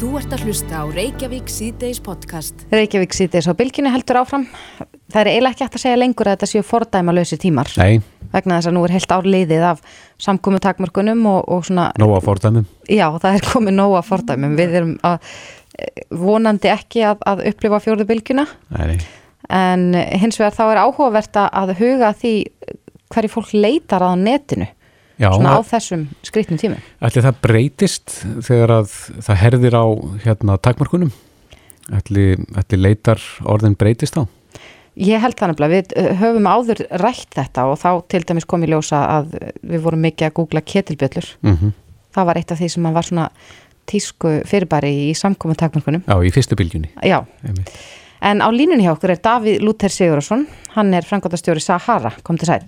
Þú ert að hlusta á Reykjavík síðdeis podcast. Reykjavík síðdeis á bylginu heldur áfram. Það er eiginlega ekki hægt að segja lengur að þetta séu fordæma lausi tímar. Nei, Vegna þess að nú er heilt árliðið af samkomu takmörkunum og, og svona, nóga fordæmum. já það er komið nóga fordæmum. Við erum að, eh, vonandi ekki að, að upplifa fjórðu bylgina Nei, en hins vegar þá er áhugavert að- að huga því hverju fólk leitar að á netinu Já, svona á þessum skrýtnum tímum. ætli það breytist þegar að það herðir á hérna takmörkunum? Ætli, ætli leitar orðin breytist á? Ég held þannig að við uh, höfum áður rætt þetta og þá til dæmis kom í ljósa að við vorum mikið að googla ketilbjöllur. Mm Það var eitt af því sem að var svona tísku fyrirbæri í samkomu takmörkunum. Já, í fyrstu bylgjunni. Já, einmitt. en á línunni hjá okkur er Davíð Lúter Sigurðarsson, hann er frangotastjóri Sahara, kom til sæl.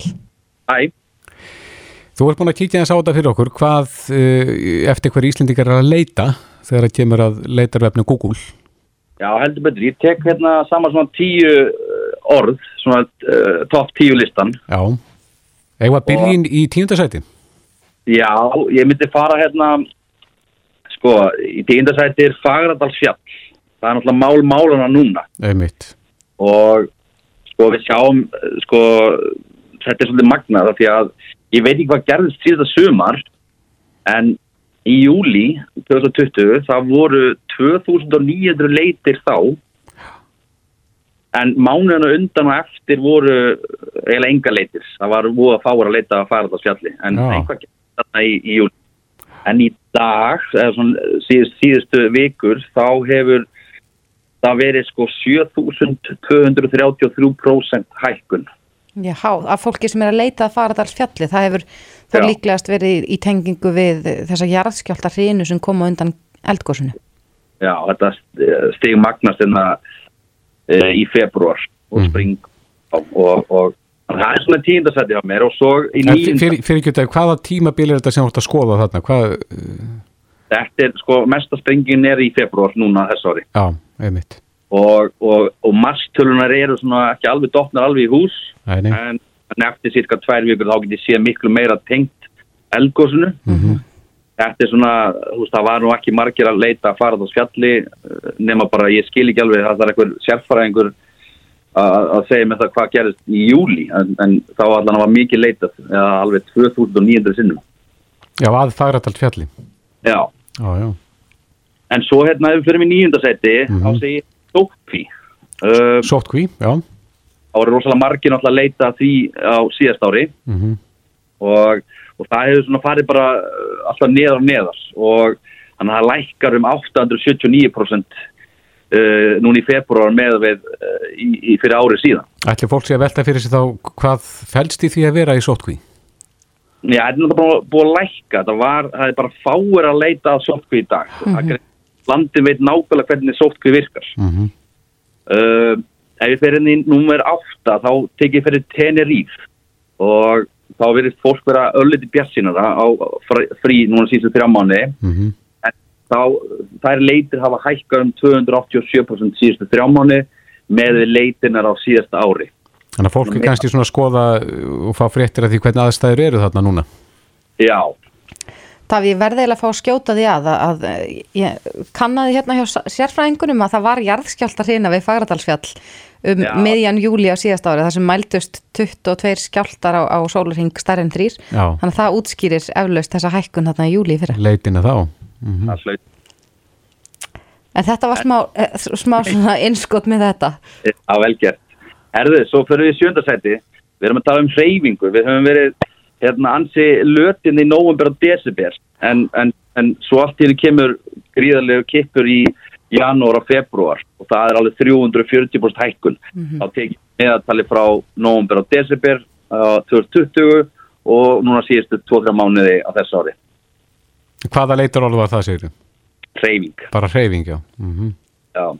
Æ, Þú ert búin að kíkja þess á þetta fyrir okkur. Hvað uh, eftir hver Íslendingar er að leita þegar það kemur að leitarvefnu Google? já, heldur betur. Ég tek hérna saman svona tíu uh, orð, svona uh, topp tíu listan. Já. Eða byrjin í tíundasæti? Já, ég myndi fara hérna, sko, í tíundasæti er Fagradalsfjall. Það er náttúrulega mál máluna núna. Einmitt. Og sko, við sjáum, sko, þetta er svolítið magnað af því að ég veit ekki hvað gerðist síðasta sumar, en í júli 2020 það voru 2900 leitir þá. En mánuðinu undan og eftir voru eiginlega enga leitir. Það var voru að fára að leita að fara þetta fjalli en Já. einhvað gerði þarna í, í júli en í dag síðust, síðustu vikur þá hefur það verið sko 7233% hækkun Já, að fólki sem er að leita að fara þar fjalli, það hefur Já. líklegast verið í tengingu við þessa jarðskjálta hrínu sem koma undan eldgósinu. Já, þetta stig magnast hérna e, í februar og Mhm. spring og, og, og það er svona tíundasætti á mér og svo í nýjunda Fyrir, fyrir ekki þetta, hvaða tímabil er þetta sem þú ert að skoða þarna? Hvað, þetta er sko mesta springin er í februar núna þess ári já, einmitt. Og, og, og marstölunar eru svona ekki alveg dottnar alveg í hús nei. en, eftir cirka tvær vikur þá get ég séð miklu meira tengt eldgósinu Mhm. þetta er svona, þú veist, það var nú ekki margir að leita að fara á spjalli eh, nema bara, ég skil ekki alveg að það er einhver sérfæraðingur að segja með það hvað gerist í júli en, en þá allan var mikið leitað alveg 2900 sinnum Já, að Fagradalt fjalli. já, Já, já. en svo hérna ef við fyrir mig nýjundasæti Mhm. þá segi ég Stókví uh, Sótkví, já. þá eru rosalega margir náttúrulega að leita því á síðast ári Mm og, og það hefur svona farið bara uh, alltaf neðar og neðar og þannig að það lækkar um 879% uh, núna í februar með við uh, í, í fyrir árið síðan. Ætli fólk sé að velta fyrir sig þá hvað fælst í því að vera í sótkví? Já, þetta er náttúrulega búið að lækka, það var, það er bara fáir að leita að sótkví í dag. Mm -hmm. Landin veit nákvæmlega hvernig sótkví virkar. Mm Uh, ef ég fer inn í nummer 8 þá tek ég fyrir Teneríf og þá verið fólk vera ölliti bjarsinara á frí, frí núna síðustu þrjá mánu -hmm. en þá þær leitir hafa hækkað um 287% síðustu þrjá mánu með leitinar á síðasta ári Þannig að fólk er kannski svona að skoða uh, og fá fréttir af því hvernig aðstæður eru þarna núna. Já, Davíð, ég verði eiginlega að fá að skjóta því að, að, að ég kannaði hérna hjá sérfræðingunum að það var jarðskjálta hrína við Fagradalsfjall um Já. miðjan júli á síðast ári, það sem mældust 22 skjáltar á, á sólurhing starri en þrýr. Já, Þannig að það útskýrir eflaust þessa hækkun þarna í júli í fyrra. leitina þá. Mm hlaut En þetta var smá, eh, smá svona innskot með þetta. á velgert. Herðu, svo fyrir við sjöndasæti við erum að tala um hreyfingu við höfum verið hérna ansi lötin í nóvember og desember. En, en, en svo allt henni kemur gríðarlegu kippur í janúar og februar og það er alveg 340% hækkun. Þá tekið meðatali frá nóvember og desember uh, 2020 og núna síðustu 2-3 mánuði á þess ári. Hvaða leitar orð var það, segir hreyfing. Bara hreyfing, já. Mm Já.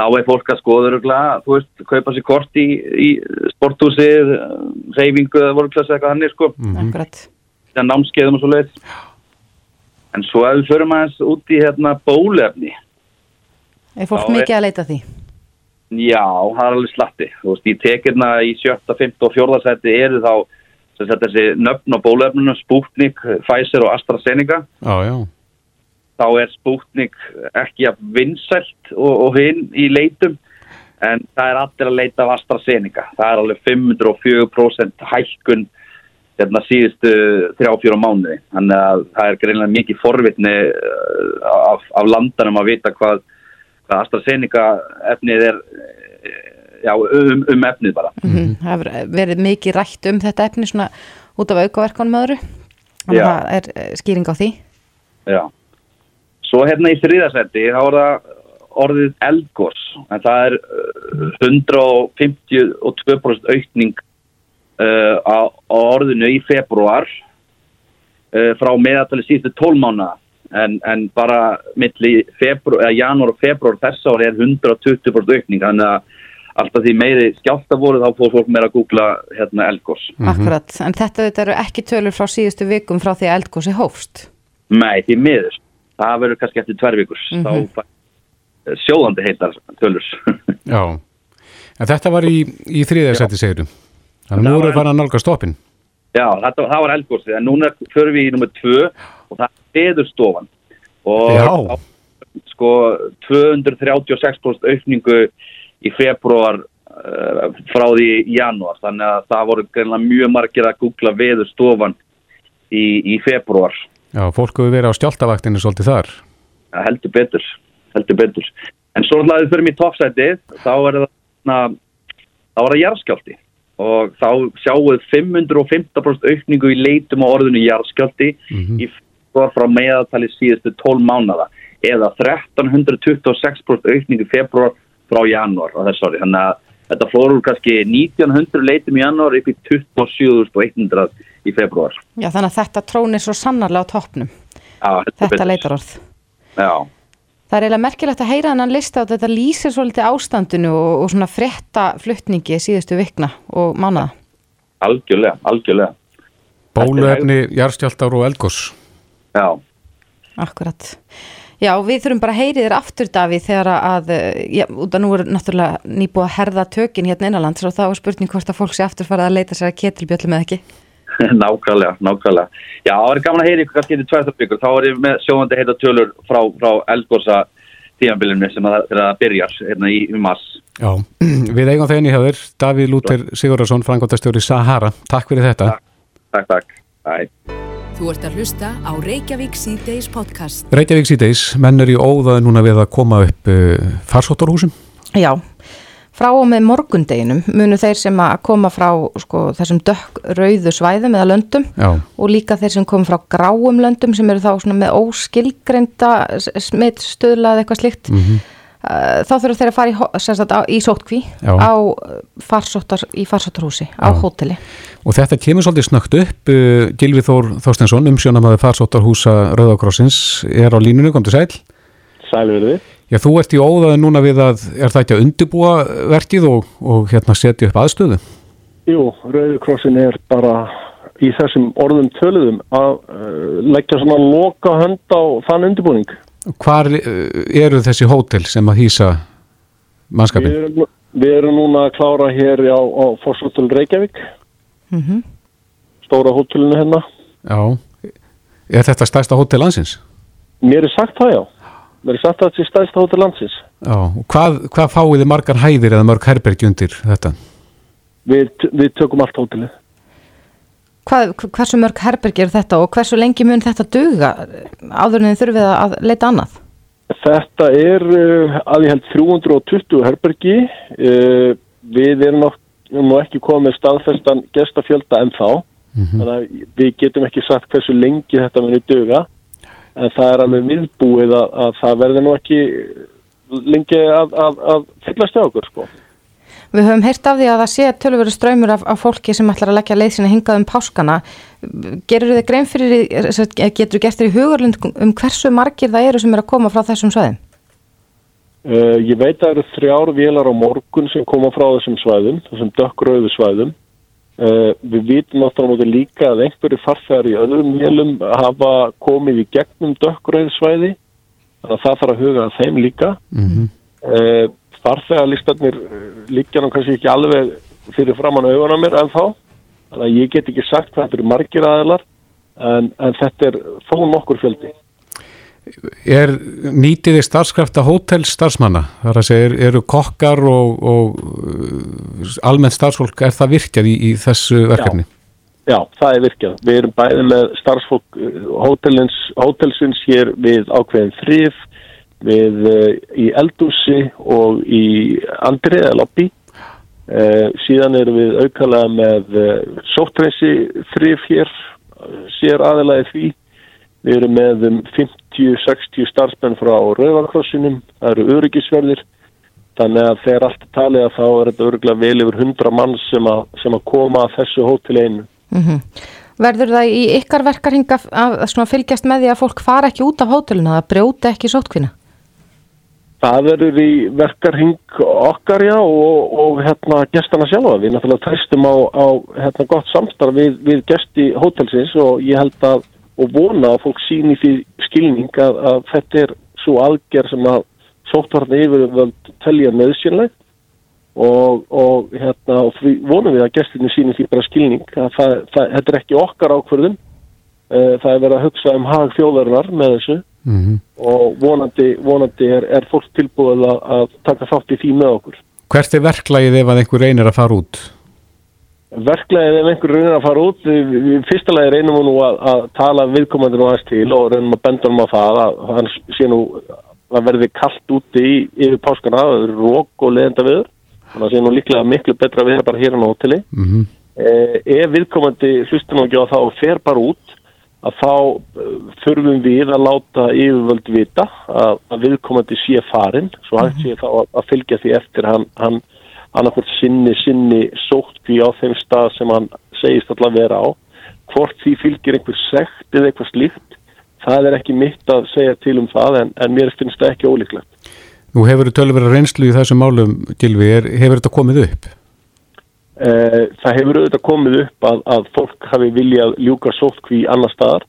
Þá er fólk að skoða öruglega, þú veist, kaupa sér kort í, í sporthúsið, reyfingu eða vorklass eitthvað hann er sko, Mhm. Akkurat. það námskeiðum og svo leið. En svo ef við förum aðeins út í hérna bólefni, Er fólk Já, mikið að leita að því? já, það er alveg slatti. Þú veist, í tekirna í sjötta, fymta og fjórðarsætti eru þá þessi nöfn á bólefnunum, Sputnik, Pfizer og AstraZeneca. Já, já. Þá er Sputnik ekki að vinsælt og, og hinn í leitum en það er allir að leita af AstraZeneca. Það er alveg 504% hækkun hérna síðustu 3-4 mánuði. Þannig að það er greinlega mikið forvitni uh, af, af landanum að vita hvað, hvað AstraZeneca efnið er uh, já, um, um efnið bara. Mm Það hefur verið mikið rætt um þetta efni svona út af aukaverkanum öðru. Að það er eh, skýring á því. Já. Svo hérna í þriðasetti þá er það orðið eldgós en það er uh, 152% aukning uh, á, á orðinu í februar uh, frá meðatali síðustu 12 mánuða en, en bara eða janúar og februar þess ári er 120% aukning þannig að alltaf því meiri skjálta voru þá fór fólk meira að googla hérna eldgós. Akkurat. En þetta, þetta eru ekki tölur frá síðustu vikum frá því að eldgósi hófst. Nei, því miður. Það verður kannski eftir tvær vikur. Mhm. Þá fær sjóðandi heitar tölur. Já, en þetta var í, í þriðarsætti segirum. Þannig að nú farin að nálga stoppin. Já, þetta, það var eldgósið. En núna förum við í nummer tvö og það er feðurstofan. Og þá, sko 236% aukningu í februar uh, frá því í janúar. Þannig að það voru greinlega mjög margir að googla veðurstofan í, í februar. Já, fólk hefur verið á skjáltavaktinu svolítið þar. Það heldur betur, heldur betur. En svo við förum í toppsætið, þá er það, na, þá er það jarðskjálti og þá sjáum við 515% aukningu í leitum á orðinu jarðskjálti í februar frá meðaltali síðustu 12 mánada eða 1326% aukningu februar frá janúar á þess ári. Þannig að þetta flóður úr kannski 1900 leitum í janúar upp í 27.100 í februar. Já, þannig að þetta trónir svo sannarlega á toppnum. Já, Þetta betur. leitarorð. Já. Það er eiginlega merkilegt að heyra hennan lista og þetta lýsir svolítið ástandinu og, og svona frétta flutningi síðustu vikna og mánuða. Algjörlega, algjörlega. Bóluefni, jarðskjáltar og eldgós. Já. Akkurat. Já, við þurfum bara að heyri þér aftur, Davíð, þegar að, eh, já, út að nú er náttúrulega nýbúið að herða tökin hérna innanlands og þá er spurning hvort að fólk sé aftur farið að leita sér að ketilbjöllum eða ekki. nákvæmlega, nákvæmlega. Já, það er gaman að heyra ykkur kannski í tværta byggur. Þá er ég með sjóðandi heita tölur frá, frá eldgósa tímanbílunni sem að það er að byrjar hérna í mars. Já, við eigum þegin í höfður, Davíð Lúter Sigurðarsson, frangotastjóri Sahara. Takk fyrir þetta. Takk, takk. Æ. Þú ert að hlusta á Reykjavík C-Days podcast. Reykjavík síðdeis, menn er í óðaði núna við að koma upp uh, farsóttarhúsum. Já, frá og með morgundeginum munu þeir sem að koma frá sko, þessum dökk rauðu svæðum eða löndum Já, og líka þeir sem kom frá gráum löndum sem eru þá með óskilgreinda smittstöðla eða eitthvað slíkt Mhm. uh, þá þurfa þeir að fara í, á, í sótkví á uh, farsóttar, í farsóttarhúsi á Já. hóteli og þetta kemur svolítið snögt upp. Uh, Gilvi Þór Þorstensson, umsjónamaður farsóttarhúsa Rauðakrossins, er á línunum, kom til sæl. Sælverði. Já, þú ert í óðaði núna við að, er það ekki að undibúa verkið og, og hérna setja upp aðstöðu? Jú, Rauðikrossin er bara í þessum orðum töluðum að uh, leggja svona loka hönd á þann undirbúning. Hvar uh, eru þessi hótel sem að hýsa Við mannskapin? erum, við erum núna að klára hér á, á Fosshotel Reykjavík, mm stóra hótelinu hérna. Já, er þetta stærsta hótel landsins? Mér er sagt það já. Mér er sagt að þetta er stæðsta hótel landsins. Já, hvað, hvað fáið þið margar hæðir eða mörg herbergi undir þetta? Við, við tökum allt hótelið. Hvað, hversu mörg herbergi er þetta og hversu lengi mun þetta duga áður en þið þurfið að leita annað? Þetta er uh, að ég held 320 herbergi. Uh, við erum nátt- nú ekki komið staðfestan gestafjölda en þá. Þannig að við getum ekki sagt hversu lengi þetta muni duga. En það er alveg viðbúið að, að það verði nú ekki lengi að, að, að fyllast hjá okkur sko. Við höfum heyrt af því að það sé tölurveru ströymur af, af fólki sem ætlar að leggja leið sína hingað um páskana. Gerur þið grein fyrir, getur þú gert þér í hugurlund um hversu margir það eru sem er að koma frá þessum svæðum? Uh, ég veit að það eru þrjár vélar á morgun sem koma frá þessum svæðum, þessum dökkröðu svæðum. Uh, við vitum náttúrulega líka að einhverju farþegar í öðrum vélum hafa komið í gegnum dökkröðu svæði, þannig að það þarf að huga að þeim líka. Mm Uh, farþegarlistarnir uh, liggja nú kannski ekki alveg fyrir framann augun á mér en þá, þannig að ég get ekki sagt hvað þetta eru margir aðilar, en, en þetta er þó nokkur fjöldi. Er nýtiði starfskrafta hótelstarfsmanna? Það er að segja, er, eru kokkar og, og uh, almennt starfsfólk, er það virkjað í, í þessu verkefni? Já, það er virkjað. Við erum bæði með starfsfólk hótelins, hótelsins hér við ákveðin þrif, við uh, í eldúsi og í andriða lobby. Uh, síðan erum við aukalega með uh, sóttreysi þrif hér, sér aðeins því. Við erum með um 50-60 starfsmenn frá Rauðarkrossinum, það eru öryggisverðir, þannig að þegar allt talið að þá er þetta öruglega vel yfir 100 mann sem að, sem að koma að þessu hótel einu. Mm -hmm. Verður það í ykkar verkarhinga að, að fylgjast með því að fólk fara ekki út af hóteluna, að brjóta ekki sótkvinna? Það verður í verkarhing okkar já og, og hérna gestana sjálfa. Við náttúrulega tæstum á, á hérna, gott samstarf við, við gesti hótelsins og ég held að og vona að fólk síni því skilning að, að þetta er svo algjör sem að sóttvarna yfirvöld telja nöðsynlegt og, og hérna og því vonum við að gestinni síni því bara skilning að það, það, þetta er ekki okkar ákverðum uh, það er verið að hugsa um hag þjóðarinnar með þessu mm -hmm. og vonandi, vonandi er, er fólk tilbúið að, að taka þátt í því með okkur. Hvert er verklagið ef einhver reynir að fara út? Verklegið ef einhver reynir að fara út, fyrsta lagi reynum við nú að, að tala viðkomandi nú aðeins til og reynum að benda um að það að hann sé nú að verði kallt úti í, yfir páskana, það eru rók og leðenda viður, þannig að sé nú líklega miklu betra við bara hér á hóteli. Mm -hmm. eh, ef viðkomandi hlustum ekki á það og fer bara út, að þá eh, þurfum við að láta yfirvöld vita að, að viðkomandi sé farin, svo hægt sé þá að, að fylgja því eftir hann, hann annarkvært sinni, sinni sótt því á þeim stað sem hann segist alltaf vera á. Hvort því fylgir einhver sekt eða eitthvað slíkt, það er ekki mitt að segja til um það en, en mér finnst það ekki ólíklegt. Nú hefur þú tölur verið reynslu í þessum málum, Gilvi, hefur þetta komið upp? Eh, það hefur auðvitað komið upp að, að fólk hafi viljað ljúka sóttkví annar staðar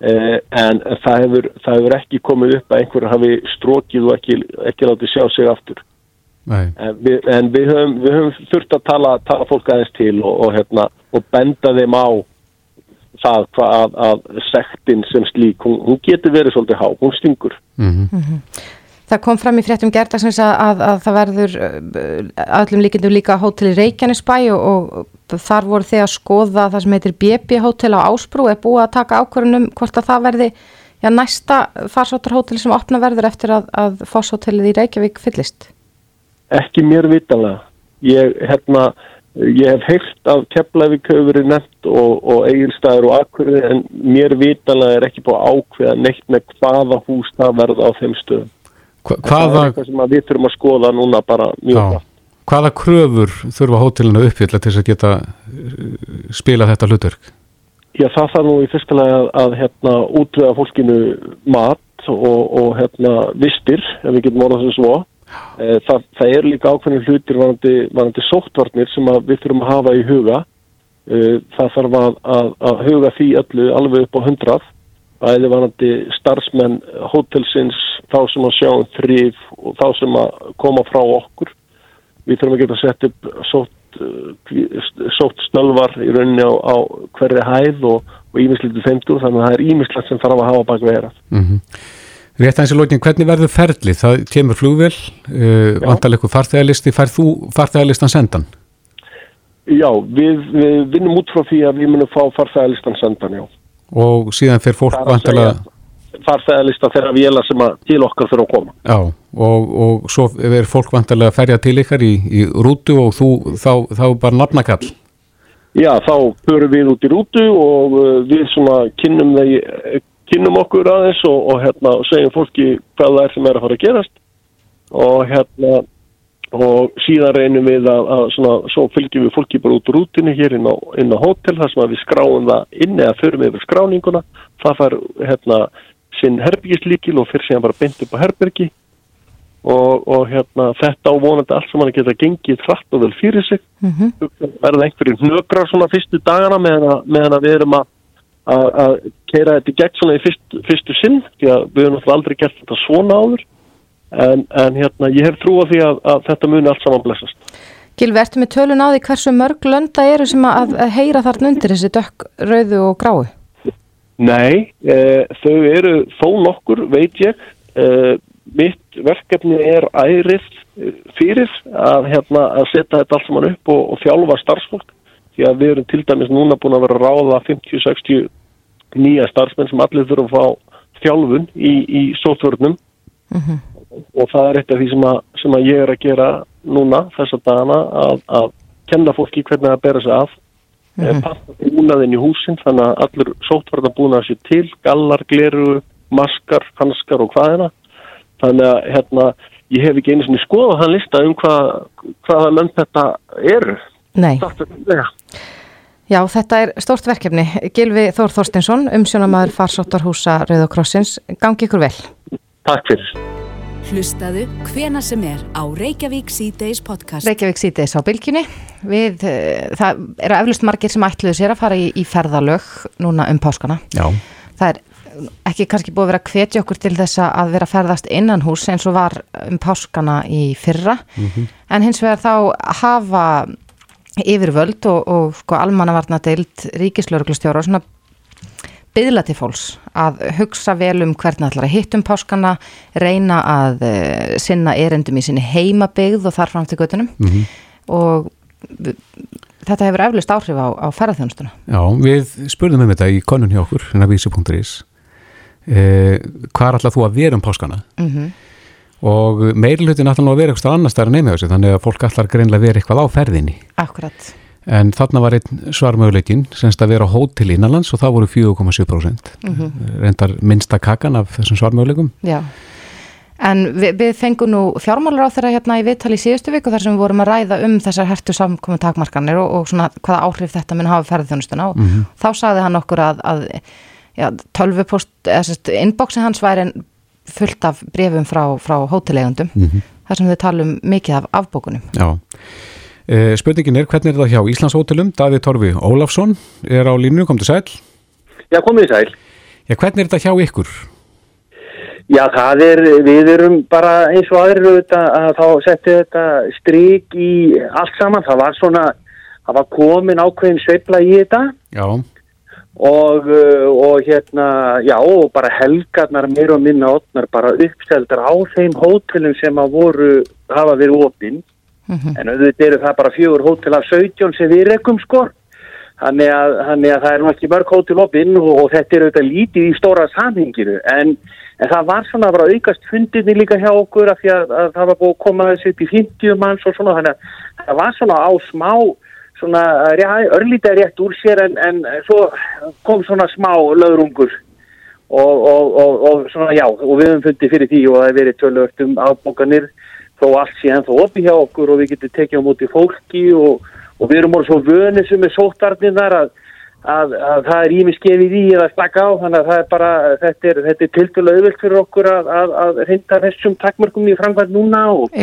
eh, en það hefur, það hefur ekki komið upp að einhver hafi strókið og ekki, ekki látið sjá sig aftur. En við, en við höfum, við höfum þurft að tala, tala fólk aðeins til og, og, hérna, og benda þeim á það hvað að, að sektin sem slík, hún, hún getur verið svolítið há, hún stingur. Mm -hmm. Það kom fram í fréttum gerdagsins að, að, að það verður öllum líkindum líka hótel í Reykjanesbæ og, og þar voru þeir að skoða það sem heitir BB hótel á Ásbrú, er búið að taka ákvörunum hvort að það verði já, næsta farsóttarhótel sem opna verður eftir að fosshótelið í Reykjavík fyllist? Ekki mér vitanlega. Ég, hérna, ég hef heilt af Keflavík hefur verið nefnt og, og eigilstæður og akkurði en mér vitanlega er ekki búið að ákveða neitt með hvaða hús það verða á þeim stöðum. Hva, hvaða... Það er eitthvað sem við þurfum að skoða núna bara mjög hva. Hvaða kröfur þurfa hótelinu að uppfylla til þess að geta uh, spila þetta hlutverk? Já, það þarf nú í fyrsta lega að, að hérna, útvega fólkinu mat og, og hérna, vistir, ef við getum orðað sem svo Eh, það, það er líka ákveðin hlutir varandi, varandi sóttvarnir sem við þurfum að hafa í huga. Eh, það þarf að, að, að huga því öllu alveg upp á hundrað. Það er varandi starfsmenn hótelsins, þá sem að sjá um þrýf og þá sem að koma frá okkur. Við þurfum að geta sett upp sótt, eh, sótt stölvar í rauninni á, á hverri hæð og ímislítið þeimtur þannig að það er ímislegt sem þarf að hafa bak verað. Mm -hmm. Rétt aðeins í lóknin, hvernig verður ferli? Það kemur flugvel, uh, vantarleikur farþægarlisti, færð þú farþægarlistan sendan? Já, við, við vinnum út frá því að við munum fá farþægarlistan sendan, já. Og síðan fer fólk vantarlega... Farþægarlista þeirra vila sem að til okkar fyrir að koma. Já, og, og svo er fólk vantarlega að ferja til ykkar í, í rútu og þú, þá, þá bara nafnakall. Já, þá förum við út í rútu og uh, við svona kynnum þeir kynum okkur aðeins og, og hérna segjum fólki hvað það er sem er að fara að gerast og hérna og síðan reynum við að, að svona, svo fylgjum við fólki bara út úr rútinu hér inn á, inn á hótel þar sem við skráum það inn eða förum yfir skráninguna. Það fær hérna sinn herbyggislíkil og fyrir síðan bara beint upp á herbergi. Og, og hérna þetta á vonandi allt sem hann geta gengið hratt og vel fyrir sig. Mm -hmm. verða einhverjum hnökrar svona fyrstu dagana meðan við erum að að keira þetta í gegn svona í fyrst, fyrstu sinn því að við höfum alltaf aldrei gert þetta svona áður en, en hérna ég hef trú á því að, að þetta muni allt saman blessast. Gilvi, ertu með tölun á því hversu mörg lönda eru sem að, að heyra þarna undir þessi dökk, rauðu og grái? Nei, uh, þau eru þó nokkur, veit ég. Uh, mitt verkefni er ærið fyrir að, hérna, að setja þetta allt saman upp og, og þjálfa starfsfólk. Því að við erum til dæmis núna búin að vera ráða 50-60 nýja starfsmenn sem allir þurfum að fá þjálfun í, í sóþvörnum. Mm -hmm. Og það er eitt af því sem að, sem að ég er að gera núna þessa dagana að, að kenna fólki hvernig það bera sig af. Mm -hmm. passa búnaðin í húsin þannig að allur sótvarta búnað sér til gallar, gleru, maskar, hanskar og hvaðina þannig að hérna, ég hef ekki einu svona skoðað hann lista um hvað, hvaða lönd þetta eru. Nei. Já, þetta er stórt verkefni. Gilvi Þór Þorstinsson, umsjónamaður farsóttarhúsa Rauðokrossins, gangi ykkur vel. Takk fyrir Hlustaðu hvena sem er á Reykjavík C-Days podcast. Reykjavík C-Days á bylginni. Við, uh, það eru eflust margir sem ætluðu sér að fara í, í ferðalög núna um páskana. Já. Það er ekki kannski búið að vera að hvetja okkur til þess að vera ferðast innan hús eins og var um páskana í fyrra. Mm -hmm. En hins vegar þá hafa yfirvöld og, og sko almannavarna deilt ríkislauruglustjóra og svona byðla til fólks að hugsa vel um hvernig ætlar að hittum páskana, reyna að uh, sinna erendum í sinni heimabygð og þar fram til göttunum mm -hmm. og þetta hefur eflust áhrif á, á ferðarþjónustuna. Já, við spurðum um þetta í konun hjá okkur, hérna vísu.is eh, hvað er alltaf þú að vera um páskana mm -hmm. og meirlutin ætla nú að vera eitthvað annar stærn nefnir þessu, þannig að fólk ætlar greinlega vera eitthvað á ferðinni. Akkurat en þarna var einn svarmöguleikin semst að vera hótel innanlands og það voru 4,7% mm -hmm. reyndar minnsta kakan af þessum svarmöguleikum Já, en við, við fengum nú fjármálur á þeirra hérna í viðtali í síðustu viku þar sem við vorum að ræða um þessar hertu samkomi takmarkanir og, og svona hvaða áhrif þetta mun hafa ferðþjónustuna og mm -hmm. þá sagði hann okkur að, að ja, tölvupost, eða inboxin hans væri fullt af brefum frá, frá hótelegundum mm -hmm. þar sem við talum mikið af afbókunum Já spurningin er hvernig er það hjá Íslandshótelum? Davíð Torfi Ólafsson er á línu, kom til sæl. Já, komið sæl. Já, hvernig er það hjá ykkur? Já, það er, við erum bara eins og aðrir auðvitað að þá setja þetta stryk í allt saman. Það var svona, það var komin ákveðin sveifla í þetta. Já. Og, eh, og hérna, já, og bara helgarnar mér og minna ótnar bara uppsteldar á þeim hótelum sem að voru, hafa verið opinn Mm -hmm. En auðvitað eru það bara fjögur hótel af 17 sem við rekkum skor. Þannig að, þannig að það er nú ekki mörg hótel opinn og, og þetta er auðvitað lítið í stóra samhengiru. En, en það var svona bara aukast fundinni líka hjá okkur af því að, að það var búið að koma þessi upp í 50 manns og svona. Þannig að það var svona á smá, svona örlítið rétt úr sér en, en svo kom svona smá löðrungur. Og, og, og svona já, og við höfum fundið fyrir því og það hefur verið tölvört um ábókanir þó allt sé ennþá opið hjá okkur og við getum tekið á móti fólki og, og við erum orðið svo vönið sem er sóttarnir þar að, að, að það er ímiskefið í að slaka á þannig að það er bara, þetta er, er tildulega auðvilt fyrir okkur að, að reynda þessum takkmörgum í framkvæmt núna og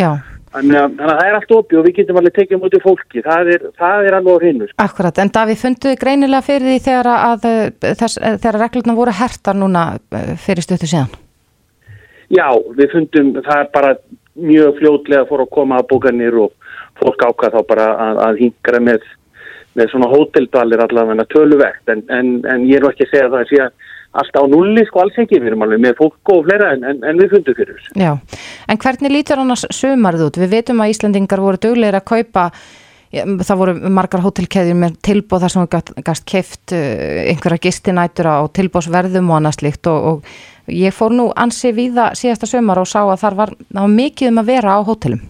þannig að það er allt opið og við getum alveg tekið móti fólki, það er, það er alveg á hreinu. Akkurat, en Davíð, funduði greinilega fyrir því þegar að þess, þegar reglurna voru hertar núna eh, fyrir stötu síðan? Já, við fundum, það er bara mjög fljótlega fór að koma að bókanir og fólk ákvað þá bara að, að hingra með, með svona hóteldvalir allavega töluvert en, en, en ég er ekki að segja að það að alltaf á nulli sko alls ekki, við erum alveg með fólk og fleira en, en við fundum fyrir þessu. Já, en hvernig lítur annars sömarð út? Við veitum að Íslandingar voru döglegir að kaupa það voru margar hótelkeðjur með tilbóð þar sem gæst keift uh, einhverja gistinætur á tilbóðsverðum og annað slikt og, og ég fór nú ansi við það síðasta sömar og sá að þar var, var mikið um að vera á hótelum.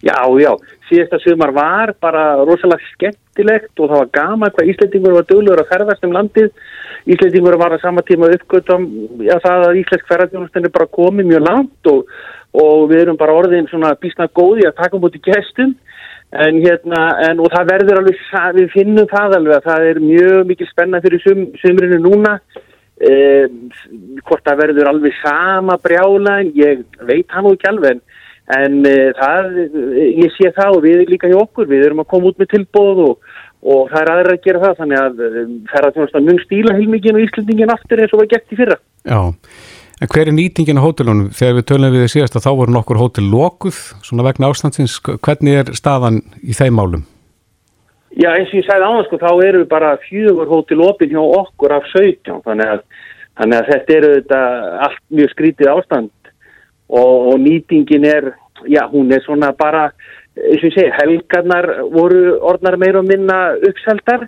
Já, já, síðasta sömar var bara rosalega skemmtilegt og það var gama hvað Íslandingur var döglegur að ferðast um landið. Íslandingur var að sama tíma uppgötum já, það að Íslensk ferðarþjónustin er bara komið mjög langt og, og við erum bara orðin svona bísna góði að taka um út í gestum En hérna, en, og það verður alveg, við finnum það alveg að það er mjög mikil spenna fyrir sum, sumrinu núna, eh, hvort það verður alveg sama brjála en ég veit hann og ekki alveg, en eh, það, ég sé það og við líka hjá okkur, við erum að koma út með tilbóð og, og það er aðra að gera það, þannig að það er að þjónast að mjög stíla heilmikinn og Íslandingin aftur eins og var gett í fyrra. Já. En hver er nýtingin á hótelunum? Þegar við tölum við þið síðast að þá voru nokkur hótel lokuð, svona vegna ástandsins, hvernig er staðan í þeim málum? Já, eins og ég sagði áðan sko, þá eru bara fjögur hótel opinn hjá okkur af 17, þannig að, þannig að þetta eru þetta allt mjög skrítið ástand. Og, og nýtingin er, já, hún er svona bara, eins og ég segi, helgarnar voru orðnar meira og minna uppseldar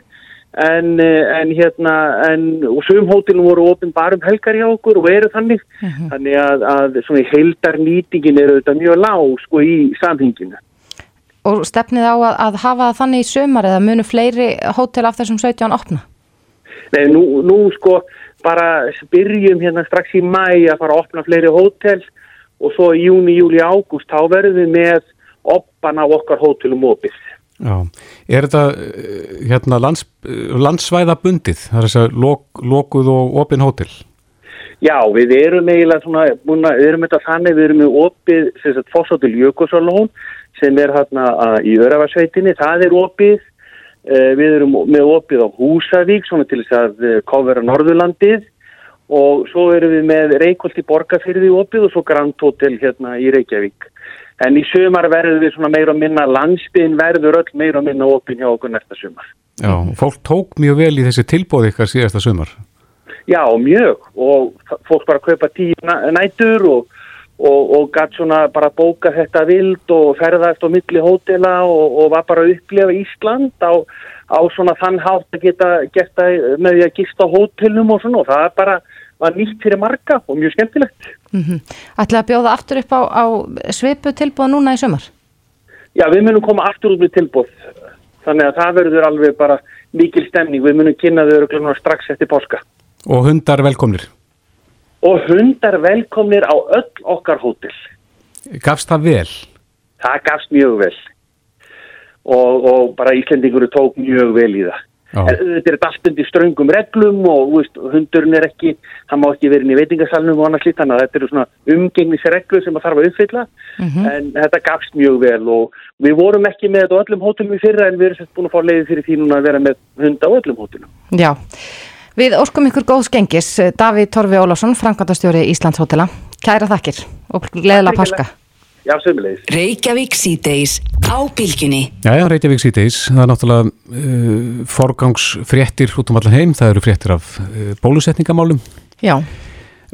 en, en hérna, en og sum hótelum voru opinn bara um helgar hjá okkur og eru þannig, þannig að, að svona heldar nýtingin eru þetta mjög lág sko í samhenginu. Og stefnið á að, að hafa það þannig í sömar eða munu fleiri hótel af þessum 17 opna? Nei, nú, nú sko bara byrjum hérna strax í mæ að fara að opna fleiri hótel og svo í júni, júli, ágúst þá verðum við með oppan á okkar hótelum opið. Já, er þetta eh, hérna lands, landsvæða bundið, það er þess að lok, lokuð og opin hótel? Já, við erum eiginlega svona, búna, við erum þetta þannig, við erum með opið, sem sagt, fórsáttil Jökulsarlón sem er hérna að- í Örafarsveitinni, það er opið, uh, við erum með opið á Húsavík, svona til þess að kofera Norðurlandið og svo erum við með Reykjolt í Borgafyrði opið og svo Grand Hotel hérna í Reykjavík. En í sömar verður við svona meira og minna, landsbygðin verður öll meira og minna opið hjá okkur næsta sömar. Já, fólk tók mjög vel í þessi tilbóð ykkar síðasta sumar. Já, mjög og fólk bara kaupa tíu næ- nætur og, og, og gætt svona bara bóka þetta vild og ferðast á milli hótela og, og var bara að upplifa Ísland á, á svona þann hátt að geta gert það með því að gista hótelum og svona og það er bara var nýtt fyrir marga og mjög skemmtilegt. Mm Ætlaði að bjóða aftur upp á, á svipu tilbúða núna í sömar? Já, við munum koma aftur út með tilbúð þannig að það verður alveg bara mikil stemning, við munum kynna þau strax eftir páska. Og hundar velkomnir. Og hundar velkomnir á öll okkar hótel. Gafst það vel? það gafst mjög vel og, og bara Íslendingur tók mjög vel í það Já. en þetta er allt undir ströngum reglum og þú veist, hundurinn er ekki hann má ekki verið í veitingasalnum og annars lít þannig að þetta eru svona umgengnisreglur sem að þarf að uppfylla en þetta gafst mjög vel og við vorum ekki með þetta á öllum hótelum í fyrra en við erum sett búin að fá leiði fyrir því núna að vera með hunda á öllum hótelum Já. Við óskum ykkur góðs gengis, Davíð Torfi Ólásson, Frankvandastjóri Íslands hótela. Kæra þakkir og gleðilega páska. Já, sömulegis Reykjavík síðdeis á bylginni. Já, já, Reykjavík síðdeis, það er náttúrulega uh, forgangsfréttir út um allan heim, það eru fréttir af uh, bólusetningamálum, Já,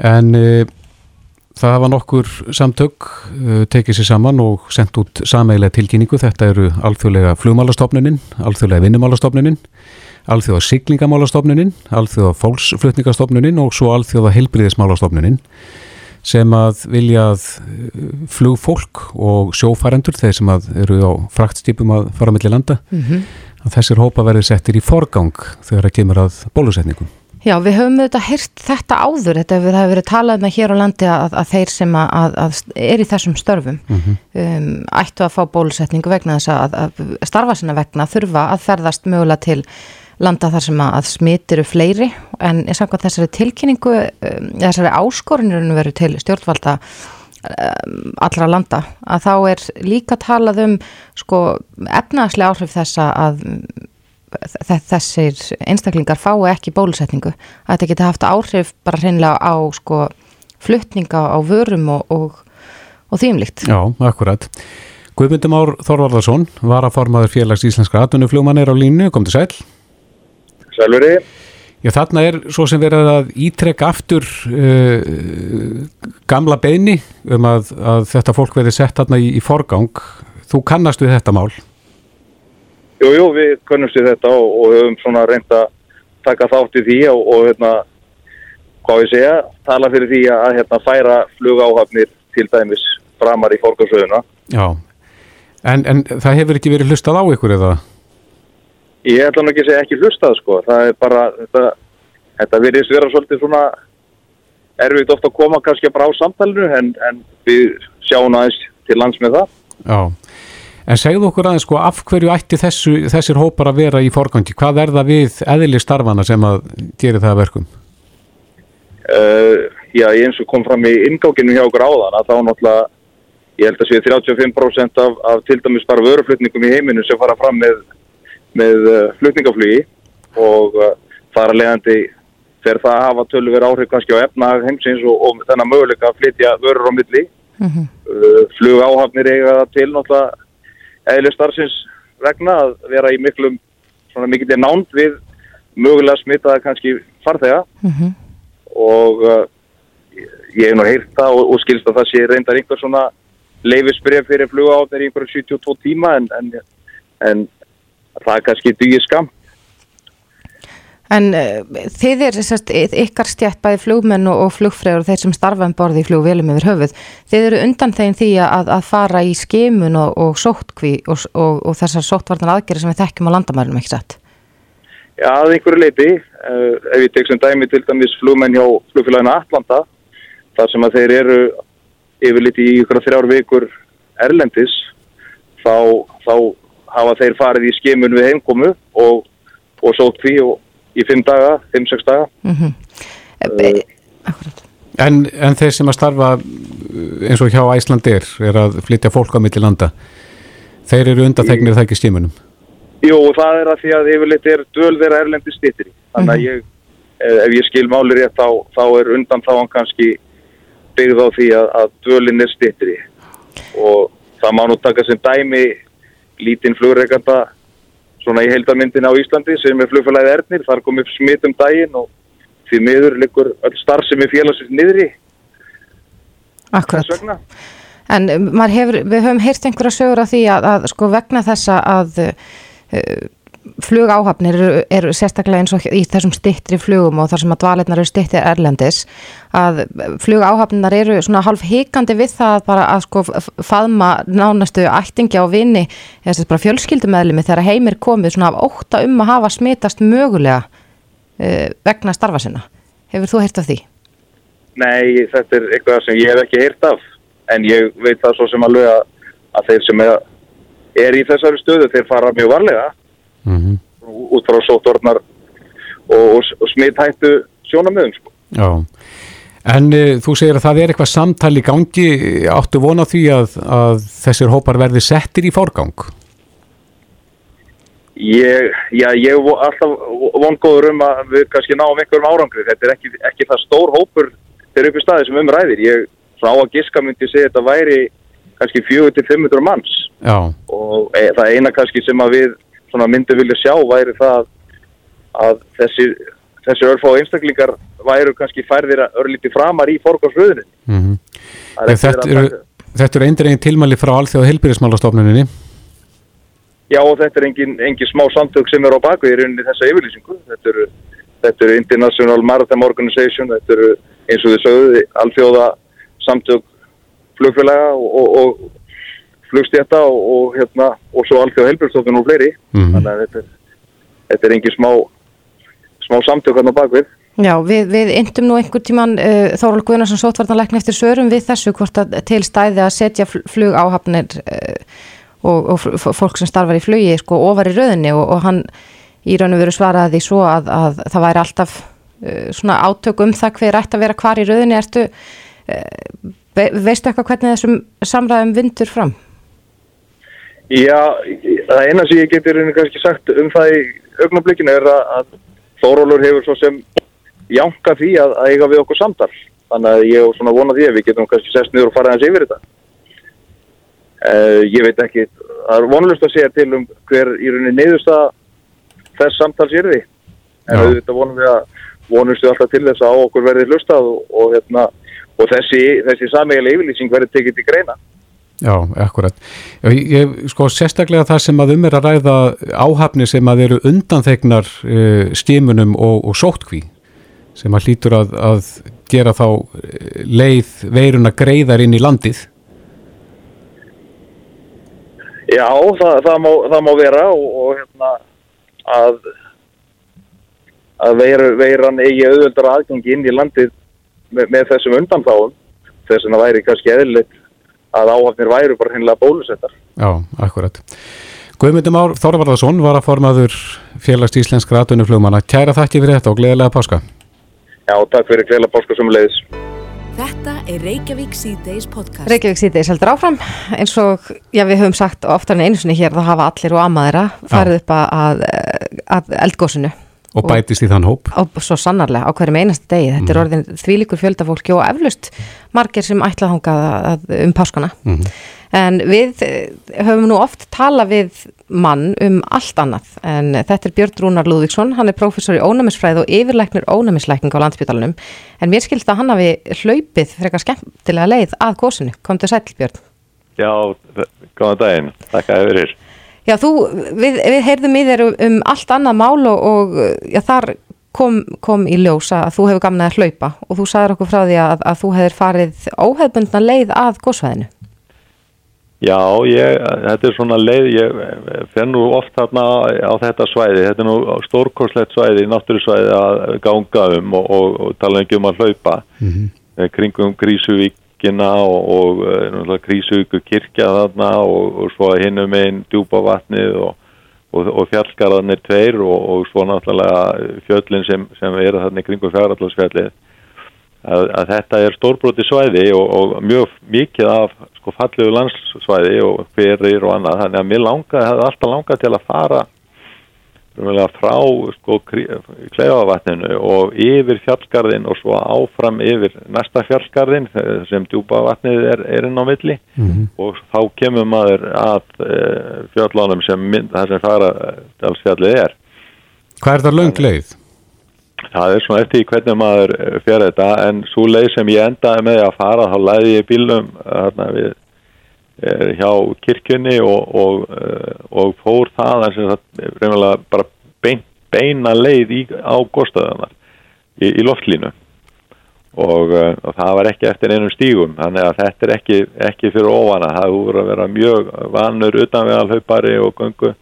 en uh, það hafa nokkur samtök uh, tekið sér saman og sendt út sameigilega tilkynningu, þetta eru alþjóðlega flugmálastofnunin, alþjóðlega vinnumálastofnunin, alþjóða siglingamálastofnunin, alþjóða fólksflutningastofnunin og svo alþjóða heilbriðismálastofnunin sem að vilja að uh, flugfólk og sjófærendur, þeir sem að eru á fraktstýpum að fara mellir landa, að þessir hópa verði settir í forgang þegar það kemur að bólusetningum. Já, við höfum auðvitað heyrt þetta áður, þetta það hefur verið talað með hér á landi að, að þeir sem að, að, er í þessum störfum um, ættu að fá bólusetningu vegna þess að, að starfa sinna vegna þurfa að ferðast mögulega til landa þar sem að, að smitiru fleiri en ég sagði þessari tilkynningu, um, þessari áskorunirinu veru til stjórnvalda um, allra landa að þá er líka talað um sko efnaðslega áhrif þessa að þe- þessir einstaklingar fái ekki bólusetningu að þetta geti haft áhrif bara hreinlega á sko fluttninga á vörum og, og, og þýmlíkt. Já, akkurat. Guðmundum Ár Þorvarðarsson var að formaður félags íslenskra atvinnuflugmannir á línu, kom til sæl. Sælveri, Já, þarna er svo sem verið að ítrekka aftur uh, gamla beini um að, að þetta fólk verið sett þarna í, í forgang. Þú kannast við þetta mál. Jú, jú, við kunnumst við þetta og, og höfum svona reynd að taka þátt í því og, og hérna, hvað við segja, tala fyrir því að hérna færa flugáhafnir til dæmis framar í fórgarsöðuna. Já, en, en það hefur ekki verið hlustað á ykkur eða? Ég ætla nú ekki að segja ekki hlustað, sko. Það er bara, þetta, þetta virðist vera svolítið svona erfitt ofta að koma kannski bara á samtalenu en, en við sjáum aðeins til lands með það. Já, en segðu okkur aðeins sko af hverju ætti þessu, þessir hópar að vera í forgangi? Hvað er það við eðli starfana sem að gera það að verkum? Uh, já, eins og kom fram í ingákinu hjá okkur áðan að þá náttúrulega, ég held að séu 35% af, af til dæmis bara vöruflutningum í heiminu sem fara fram með, með uh, flutningaflugi og uh, þar að leiðandi fer það að hafa tölver áhrif kannski á efnahag heimsins og, og þennan möguleika að flytja vörur á milli. Mm Uh, flug áhafnir eiga það til náttúrulega eðli starfsins vegna að vera í miklum svona mikill er nánd við mögulega smitaða kannski farþega Mhm. og uh, ég hef nú heyrt það og, og skilst að það sé reyndar einhver svona leifisbref fyrir flugáðnir í einhverju 72 tíma en, en, en það kannski dugið skam En uh, þið er sérst, ykkar stjætt bæði flugmenn og, og flugfræður þeir sem starfa um borði í flugvélum yfir höfuð. Þið eru undan þeim því að, að fara í skimun og, og sóttkví og, og, og þessar sóttvarnar aðgerri sem við þekkjum á landamærunum, ekki satt? Já, að einhverju leiti, uh, ef ég tek sem dæmi til dæmis flugmenn hjá flugfélaginu Atlanta, þar sem að þeir eru yfirleitt í ykkur þrjár vikur erlendis, þá, þá hafa þeir farið í skimun við heimkomu og, og sótt því og í fimm daga, fimm-sex daga. Mm -hmm. Uh, Akkurat. En, en þeir sem að starfa uh, eins og hjá Æslandir er að flytja fólk á milli landa, þeir eru undathegnir það ekki stímunum? Jú, það er að því að yfirleitt er döl þeirra erlendi stýttir. Þannig að ég, eh, ef ég skil máli rétt, þá, þá er undan þá hann kannski byggð á því að, að dölin er stýttri. Og það má nú taka sem dæmi lítinn flugreikanda svona í heildarmyndin á Íslandi sem er flugfélagið Ernir. Þar kom upp smitt um daginn og því miður liggur öll starfsemi félagsins niðri. Akkurat. Þess vegna. En um, hefur, við höfum heyrt einhverja sögur af því að, að sko vegna þessa að uh, flugáhafnir eru, eru sérstaklega eins og í þessum stittri flugum og þar sem að dvalinnar eru stittri erlendis að flugáhafninar eru svona halv hikandi við það bara að sko faðma nánastu ættingja og vini eða bara fjölskyldumæðlimi þegar heimir komið svona af óta um að hafa smitast mögulega uh, vegna starfa sinna. Hefur þú heyrt af því? Nei, þetta er eitthvað sem ég hef ekki heyrt af en ég veit það svo sem alveg að, að þeir sem er, er í þessari stöðu þeir fara mjög varlega Mm -hmm. út frá sóttornar og, og, og smithættu sjónamöðum sko. Já, en uh, þú segir að það er eitthvað samtal í gangi, áttu vona því að, að þessir hópar verði settir í fórgang? Ég, já, ég er alltaf vongóður um að við kannski náum einhverjum árangri. Þetta er ekki, ekki það stór hópur þegar upp í staði sem um ræðir. Ég frá að giska myndi segja þetta væri kannski 400-500 manns Já, og e, það eina kannski sem að við svona myndum vilja sjá væri það að þessi, þessi örfá einstaklingar væru kannski færðir að örlíti framar í fórgásröðunin. mm er ekki þetta eru, eru eindregin tilmæli frá alþjóða heilbyrðismálastofnuninni. Já og þetta er engin, engin smá samtök sem eru á bakvið í rauninni þessa yfirlýsingu. Þetta eru, þetta eru International Maritime Organization, þetta eru eins og þið sögðu alþjóða samtök flugfélaga og, og, og flugstjætta og, og, hérna, og svo alþjóða helbjörnstofnun og fleiri. Mhm. Þannig að þetta er, þetta er engin smá, smá samtök hann á bakvið. Já, við, við yndum nú einhver tíman uh, Þóral Guðnarsson sótvarnarleikni eftir sörum við þessu hvort að til stæði að setja fl- flugáhafnir uh, og, og fólk sem starfar í flugi sko ofar í röðinni og, og hann í raun og veru svaraði svo að, að það væri alltaf uh, svona átök um það hver ætti að vera hvar í röðinni ertu, uh, ve veistu eitthvað hvernig þessum samræðum vindur fram? Já, það eina sem ég getur kannski sagt um það í augnablikinu er að, að Þórólur hefur svo sem jánka því að, að eiga við okkur samtal. Þannig að ég er svona vona því að við getum kannski sest niður og fara hans yfir þetta. Uh, ég veit ekki, það er vonlust að segja til um hver í rauninni neyðust að þess samtals er því. En auðvitað vonum við að vonumst við alltaf til þess að á okkur verði hlustað og, og, hérna, og þessi, þessi sameigilega yfirlýsing verði tekið til greina. Já, akkurat. Ég, ég, sko, sérstaklega það sem að um er að ræða áhafni sem að eru undanþegnar uh, skimunum og, og sóttkví sem að hlýtur að, að gera þá eh, leið veiruna greiðar inn í landið. Já, það, það, má, það má vera og, og hérna að að veiru, veiran eigi auðvöldar aðgangi inn í landið með, með þessum undanþáum þess að það væri kannski eðlilegt að áhafnir væru bara hennilega bólusettar. Já, akkurat. Guðmyndum Ár Þorvarðarsson var að formaður félags íslenskra atvinnuflugmanna. Kæra þakki fyrir þetta og gleðilega páska. Já, takk fyrir gleðilega páska sem leiðis. Þetta er Reykjavík C-Days podcast. Reykjavík síðdeis heldur áfram eins og já, við höfum sagt oftar en einu sinni hér þá hafa allir og amaðira farið upp að, að, að eldgósinu Og bætist í þann hóp. Og svo sannarlega á hverjum einasta degi. Þetta er orðin þvílikur fjöldafólki og eflust margir sem ætla þangað um páskana. Mm En við eh, höfum nú oft tala við mann um allt annað en þetta er Björn Rúnar Lúðvíksson, hann er prófessor í ónæmisfræð og yfirleiknir ónæmisleikning á landsbytalanum en mér skilst að hann hafi hlaupið frekar skemmtilega leið að gósinu. Kom til sæl Björn. Já, góðan daginn. Takk að. Já, þú, við, við heyrðum í þér um, um allt annað mál og, og já, þar kom, kom í ljósa að þú hefur gamnað að hlaupa og þú sagður okkur frá því að, að þú hefur farið óhefbundna leið að gósvæðinu. Já, ég, þetta er svona leið, ég fenn nú oft þarna á þetta svæði, þetta er nú stórkorslegt svæði, náttúrusvæði að ganga um og, og, og tala ekki um að hlaupa mm -hmm. kringum Grísuvíkina og, og Grísuvíku kirkja þarna og svo hinnum einn djúpa vatnið og fjallsgarðanir tveir og svo náttúrulega fjöllin sem, sem er þarna kringum fjárallasfjallið að, að þetta er stórbróti svæði og, og mjög mikið af sko, fallegu landssvæði og hverir og annað. Þannig að mér langaði, hefði alltaf langað til að fara frá sko, kleifavatninu og yfir fjallgarðin og svo áfram yfir næsta fjallgarðin sem djúpa vatnið er, er inn á milli mm -hmm. og þá kemur maður að e, fjallánum sem mynd, það sem fara fjallið er Hvað er það löng leið? Það er svona eftir hvernig maður eh, fyrir þetta en svo leið sem ég endaði með að fara þá læði ég bílum hérna, við, hjá kirkjunni og, og, eh, og fór það en bara bein, beina leið í, á góðstöðunar í, í loftlínu og, eh, og það var ekki eftir einum stígum þannig að þetta er ekki, ekki fyrir óvana það voru að vera mjög vanur utanvegalhaupari og gungu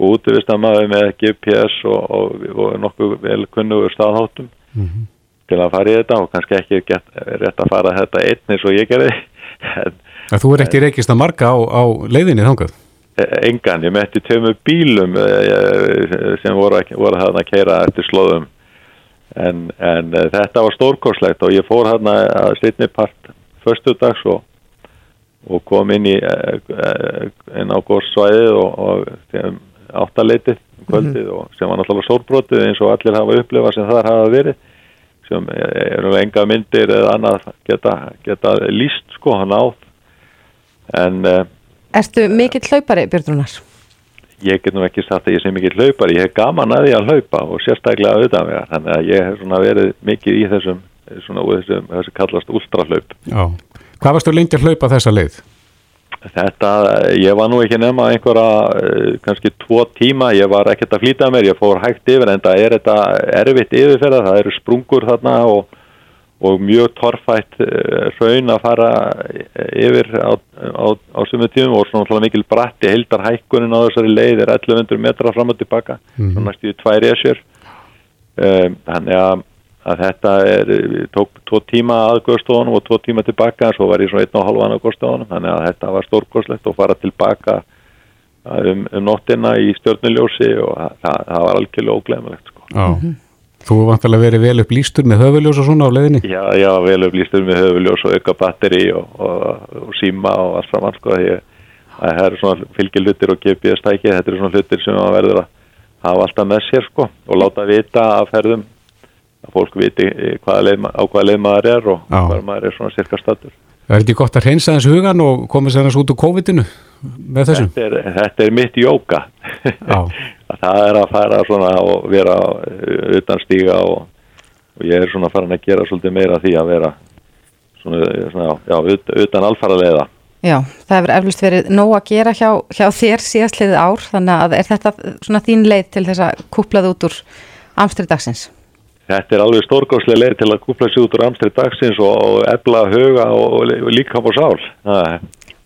og útvistamæði með GPS og, nokkuð vel kunnugur staðháttum mm -hmm. til að fara í þetta og kannski ekki rétt að fara þetta einn eins og ég gerði en, Þú er ekki reykist að marga á, á leiðinni þangað? E, engan, ég metti tömu bílum e, e, sem voru að, voru að keira eftir slóðum en, en þetta var stórkorslegt og ég fór hérna að slitni part förstu dags og og kom inn í inn á góðsvæðið og, og áttaleitið kvöldið mm -hmm. og sem var náttúrulega sólbrotið eins og allir hafa upplifað sem þar hafa verið sem eru enga myndir eða annað geta, geta líst sko hann átt en uh, Erstu mikill hlaupari Björnrunar? Ég get nú ekki sagt að ég sé mikill hlaupari. Ég hef gaman að því að hlaupa og sérstaklega auðvitað mér þannig að ég hef svona verið mikið í þessum svona úr þessum þessu kallast ultrahlaup. Já, hvað varstu lengi að hlaupa þessa leið? Þetta, ég var nú ekki nefna einhverja, eh, kannski tvo tíma, ég var ekkert að flýta mér, ég fór hægt yfir en það er þetta erfitt yfirferða, það eru sprungur þarna og, og mjög torfætt raun að fara yfir á, á, á sumu tímum og svona mikil bratti heldar hækkunin á þessari leið er 1100 metra fram og tilbaka, mm -hmm. svona næstu tvær esjur, um, þannig að að þetta er, tók tvo tíma að góðstofunum og tvo tíma tilbaka en svo var ég svona einn og halvan á góðstofunum þannig að þetta var stórkoslegt og fara tilbaka um, um nóttina í stjórnuljósi og það, það var algjörlega óglemulegt sko. mm -hmm. Þú vant alveg að vera vel upp lístur með höfuljós og svona á leðinni? Já, já, vel upp lístur með höfuljós og auka batteri og, og, og síma og allt saman sko það er svona fylgjulutir og GPS-tæki þetta er svona hlutir sem maður verður að hafa alltaf með sér sko og láta vita að ferðum að fólk viti eh, hvaða leið, á hvaða leið maður er og Já. hvaða maður er svona cirka statur. Það er ekki gott að hreinsa þessu hugan og koma sér þessu út úr COVID-inu með þessu? Þetta er, þetta er mitt jóka. það er að fara svona og vera eh, utan stíga og, og ég er svona farin að gera svolítið meira því að vera svona, svona já, utan alfara leiða. Já, það hefur eflust verið nóg að gera hjá, hjá þér síðastliðið ár, þannig að er þetta svona þín leið til þess að kúplað út úr amstridagsins? Þetta er alveg stórgóðslega leið til að kúpla sér út úr amstrið dagsins og ebla huga og líka á sál.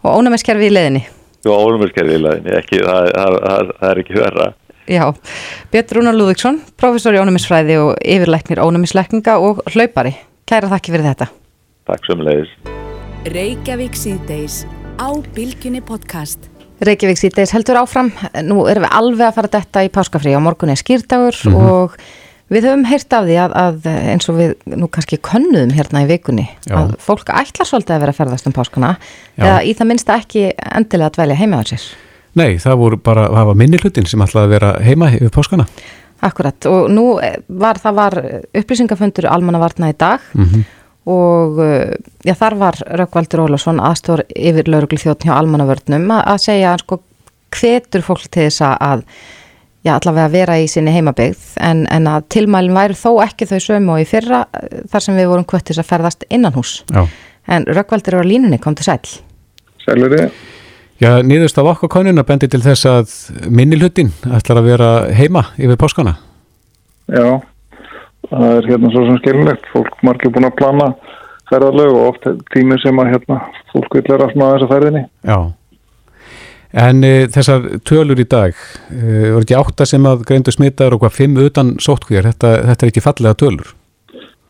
Og ónumiskerfi í leðinni? Já, ónumiskerfi í leðinni, ekki, það, það, það, það er ekki verða. Já, Björn Rúnar Lúðvíksson, professor í ónumisfræði og yfirleiknir ónumisleikninga og hlaupari. Kæra þakki fyrir þetta. Takk sem leiðis. Reykjavík síðdeis á Bilginni podcast. Reykjavík síðdeis heldur áfram. Nú erum við alveg að fara detta í páskafrí á morgunni skýrdagur mm -hmm. og Við höfum heyrt af því að, að eins og við nú kannski könnuðum hérna í vikunni Já. að fólk ætla svolítið að vera að ferðast um páskana Já. eða í það minnsta ekki endilega að dvelja heima á sér. Nei, það voru bara, það var minni hlutin sem ætlaði að vera heima yfir páskana. Akkurat og nú var það var upplýsingafundur almannavarna í dag og uh, já, þar var Rökkvaldur Ólafsson aðstór yfir lauruglu þjóttn hjá almannavörnum að, segja sko hvetur fólk til þess að já, allavega vera í sinni heimabegð en, en að tilmælin væri þó ekki þau sömu og í fyrra uh, þar sem við vorum kvöttis að ferðast innan hús Já. en Rökkvaldur er á línunni, kom til sæl Sælur þið? Já, nýðust af okkar konuna bendi til þess að minni hlutin ætlar að vera heima yfir páskana. Já, það er hérna svo sem skilnlegt. Fólk margir búin að plana ferðarlög og oft tími sem að hérna fólk vil vera svona að þessa ferðinni. Já. En e, þessar tölur í dag, e, voru ekki átta sem að greindu smittar og hvað fimm utan sóttkvíjar, þetta, þetta er ekki fallega tölur?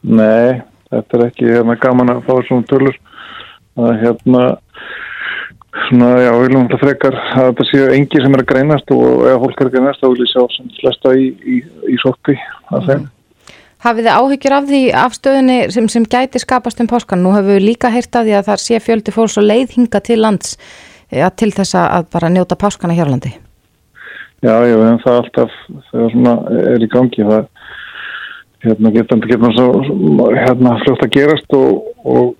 Nei, þetta er ekki hérna gaman að fá svona tölur. Er hérna svona, já, við viljum alltaf frekar að þetta séu engi sem er að greinast og ef fólk er að greinast þá vil ég sjá sem flesta í, í, í sóttkví að þeim. Hafið þið áhyggjur af því afstöðinni sem, sem gæti skapast um páskan? Nú hefur við líka heyrt að því að það sé fjöldi fólks og leið hinga til lands ja, til þess að bara njóta páskana hér á landi. Já, já, en það alltaf þegar svona er í gangi það hérna getur svo hérna fljótt að gerast og, og,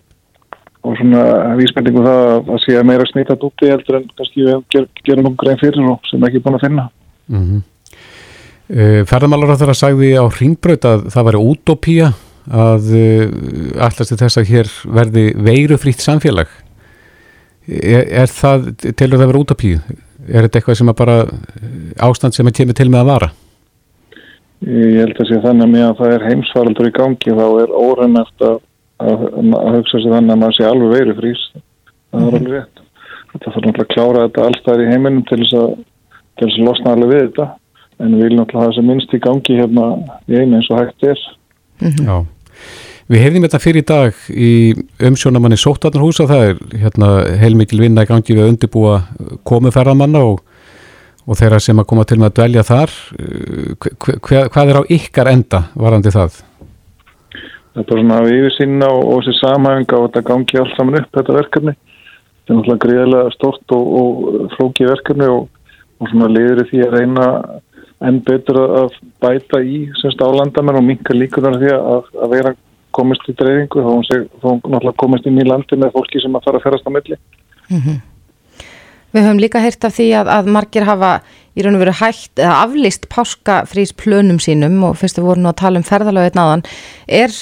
og svona vísbendingu það að það sé meira smittat úti heldur en kannski við ger, gerum okkur grein fyrir og sem ekki búin að finna. Mm -hmm. uh, Ferðamálar á þeirra sagði á ringbraut að það væri útópía að uh, allast til þess að hér verði veirufrýtt samfélag. Er, er það, telur það að vera útópíu? Er þetta eitthvað sem að bara ástand sem að kemur til með að vara? Ég held að sé þannig að það er heimsvaraldur í gangi þá er óreynast að, að, að hugsa sér þannig að maður sé alveg veiri frís. Það er alveg rétt. Þetta þarf náttúrulega að klára þetta allstæðir í heiminum til þess að, til þess að losna alveg við þetta. En við viljum náttúrulega hafa þessi minnst í gangi hérna í einu eins og hægt er. Mm -hmm. Já. Við hefðum þetta fyrir í dag í umsjónamanni Sóttarnarhúsa. Það er hérna, heilmikil vinna í gangi við að undibúa komu ferðamanna og og þeirra sem að koma til með að dvelja þar hvað, hvað er á ykkar enda varandi það? Það er bara svona að yfirsýna og, og þessi samhæfinga og þetta gangi allt saman upp þetta verkefni þetta er náttúrulega greiðilega stort og, og flóki verkefni og, og svona liður því að reyna enn betur að bæta í semst álandamenn og minka líkunar því að, að vera komist í dreifingu þá hún náttúrulega komist inn í landi með fólki sem að fara að ferast á milli mm -hmm. Við höfum líka heyrt af því að, að margir hafa í raun og veru hægt eða aflist páskafrís plönum sínum og fyrst við vorum nú að tala um ferðalögið náðan er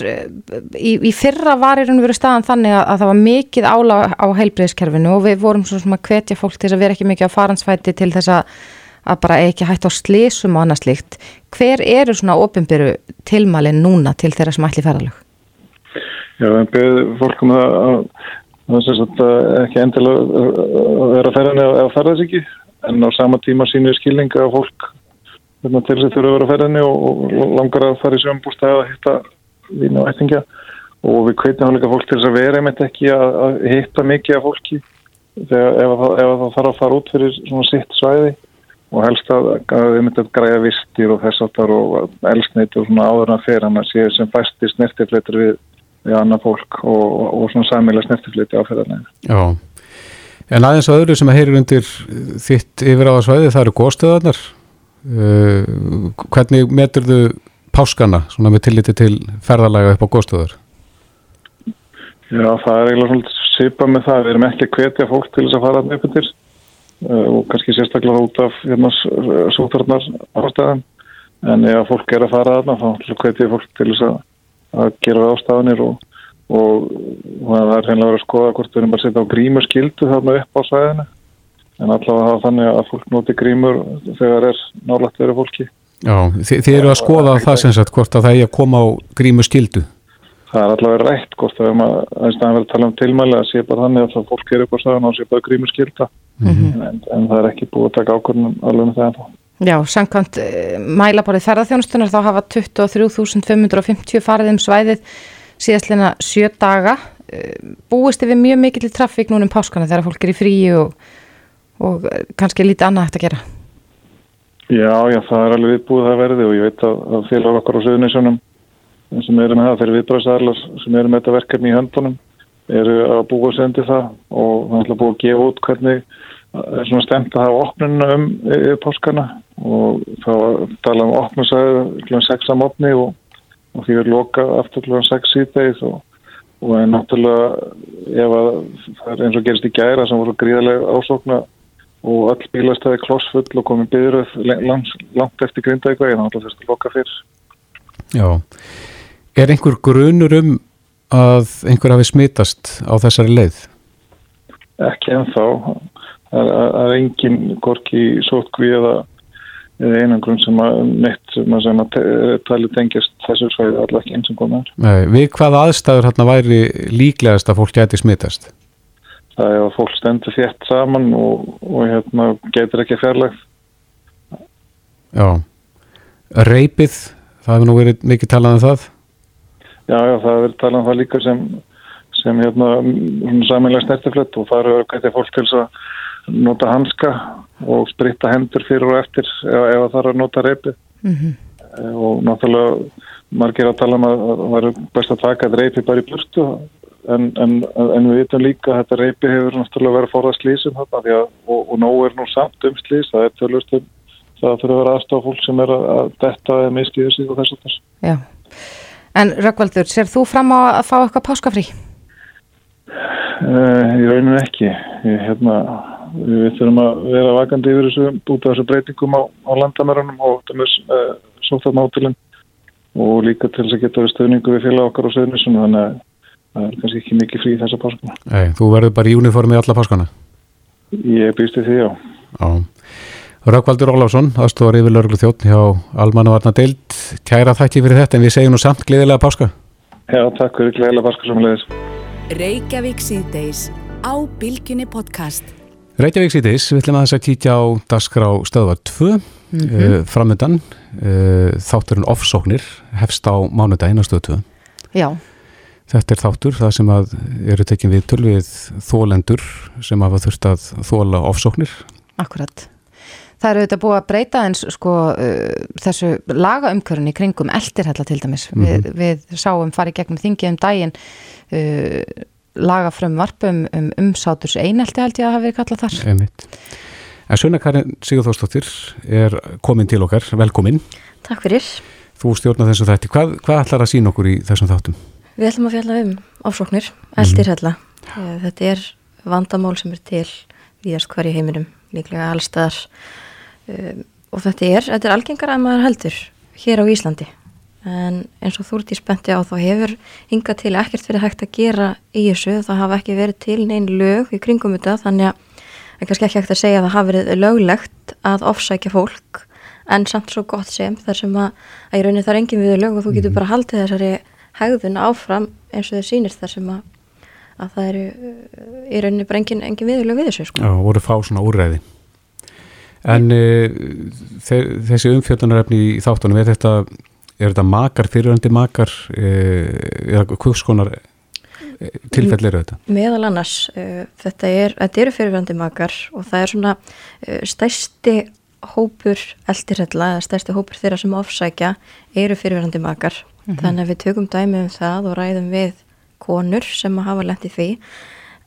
í, í fyrra var í raun og veru staðan þannig að, að það var mikið ála á heilbreyðskerfinu og við vorum svo sem að hvetja fólk til þess að vera ekki mikið á faransvæti til þess að, að bara ekki hægt á slísum og annað slíkt. Hver eru svona ofinbyrju tilmælinn núna til þeirra sem ætli ferðalög? Já, en beð fólkum að það er sagt, ekki endilega að vera ferðinni eða ferðast ekki en á sama tíma sínir skilninga að fólk til þess að þurfa að vera ferðinni og, og langar að fara í sjömbústæði að hitta vín og ættingja. Og við kveitum hann líka fólk til þess að vera einmitt ekki að, að hitta mikið af fólki þegar ef það, þarf að fara út fyrir svona sitt svæði. Og helst að við myndum að græja vistir og þess aftar og elsniti og svona áður að fyrir hann að sé sem fæstist nertifleitur við við annað fólk og, og svona sæmilega snertifliti á ferðarleginu. Já, en aðeins og öðru sem að heyrir undir þitt yfir á að svæði, það eru góðstöðarnar. Uh, hvernig metur þau páskana svona með tilliti til ferðarlega upp á góðstöðar? Já, það er eiginlega svona sýpa með það. Við erum ekki að hvetja fólk til þess að fara upp yfir uh, og kannski sérstaklega út af hérna, sótarnar ástæðan. En ef fólk er að fara þarna, þá hvetja fólk til þess að að gera ástafanir og, og, er reynilega verið að skoða hvort við erum bara að setja á grímur skildu þarna upp á sæðinu en allavega hafa þannig að fólk noti grímur þegar er nálægt verið fólki. Já, þið, þið eru að skoða það sem sagt hvort að það er að koma á grímur skildu Það er allavega rætt hvort að það er að tala um tilmæli að sé bara þannig að það fólk er upp á sæðinu og sé bara grímur skilda mm -hmm. en, en það er ekki búið að taka ákvörnum alveg með það Já, samkvæmt mælaborðið ferðarþjónustunar þá hafa 23.550 farið um svæðið síðastleina sjö daga. Búist við mjög mikill trafík núna um páskana þegar fólk er í fríi og, og kannski lítið annað hægt að gera? Já, já, það er alveg viðbúið það verði og ég veit að, að félag okkar á Suðunisjónum sem eru með það, þeir viðbræðsarlar sem eru með þetta verkefni í höndunum eru að búa að sendi það og það er búið að gefa út hvernig svona stemt að hafa opnuna um páskana og þá tala um opnusæðu kl. 6 á mótni og, og því er lokað aftur kl. 6 síðdegið og, og en náttúrulega ef að það er eins og gerist í gæra sem voru gríðarlega ásókna og öll bílastæði klossfull og komið byrjuð langt, langt eftir grindækvegi þannig að þetta loka fyrr Já, er einhver grunur um að einhver hafi smitast á þessari leið? Ekki ennþá. Það er engin gorki sótkví eða einangrun sem að neitt sem að, að tali tengjast þessu svæði allar ekki eins og konar Við hvaða aðstæður hérna væri líklegast að fólk gæti smitast? það er að fólk stendur þétt saman og, og hérna, getur ekki fjarlægt. Já, reypið, það hefur nú verið mikið talað um það? Já, já, það hefur verið talað um það líka sem, sem hérna, samanlega snertiflött og það eru gætið fólk til að nota hanska og spritta hendur fyrir og eftir ef, ef það er að nota reypið. Mm -hmm. Og náttúrulega margir að tala um að það var best að taka reypið bara í burtu En, en, en við vitum líka að þetta reypi hefur náttúrulega verið að forða slísum þarna að, og, og nóg er nú samt um slís það er tölvist um það þurfa að vera aðstofa fólk sem er að, að detta eða mistiða sig og þess að þess Já, en Rökkvaldur, sér þú fram á að fá eitthvað páskafrí? Uh, ég raunum ekki ég, hérna, við þurfum að vera vakandi yfir þessu út af þessu breytingum á, á landamærunum og það er uh, sóttamátilinn og líka til þess að geta við stöðningu við félag okkar og stöðnisum þannig að það er kannski ekki mikið frí þessa páskana. Nei, þú verður bara í uniformi alla páskana? Ég býsti því, já. Já. Raukvaldur Óláfsson, aðstofar yfir lörglu þjótt hjá Almannavarna Deild. Kæra þakki fyrir þetta en við segjum nú samt gleðilega páska. Já, takk fyrir gleðilega páska samanlegis. Reykjavík síðdeis, við ætlum að þess að kíkja á Dasgrá stöðvar 2 mm -hmm. uh, framöndan. Uh, þátturinn offsóknir hefst á mánudaginn á stöðu 2. Já. Þetta er þáttur, það sem að eru tekin við tölvið þólendur sem hafa þurft að þóla ofsóknir. Akkurat. Það eru þetta búið að breyta eins sko uh, þessu lagaumkörun í kringum eldirhella til dæmis. Mm -hmm. við, við sáum farið gegnum þingið um daginn lagafrum varpum um umsáturs einelti held ég að hafa verið kallað þar. Einmitt. En Sunna Karin Sigurþórsdóttir er komin til okkar, velkomin. Takk fyrir. Þú stjórnar þessu þætti. Hvað, hvað ætlar að sína okkur í þessum þáttum? Við ætlum að fjalla um ásóknir, eldirhella. Mm -hmm. Þetta er vandamál sem er til víðast hver í heiminum, líklega allstaðar um, og þetta er, þetta er algengar að maður heldur hér á Íslandi en eins og þú ert í spenti á þá hefur hinga til ekkert verið hægt að gera í þessu, það hafa ekki verið til neyn lög í kringum þetta þannig að það er kannski ekki hægt að segja að það hafi verið löglegt að ofsækja fólk en samt svo gott sem þar sem að, að í rauninni það er engin við lög og þú getur bara haldið þessari hegðun áfram eins og þau sýnist þar sem að, að það eru í rauninni bara engin, engin viðurlega við þessu sko. Já, voru fá svona úrræði. En e, þessi umfjöldunarefni í þáttunum er þetta, er þetta makar, fyriröndi makar e, eða hvurskonar e, tilfell eru þetta? Meðal annars þetta, er, þetta eru fyriröndi makar og það er svona stæsti hópur eldirhella eða stæsti hópur þeirra sem ofsækja eru fyriröndi makar Mm -hmm. Þannig að við tökum dæmi um það og ræðum við konur sem að hafa lendið því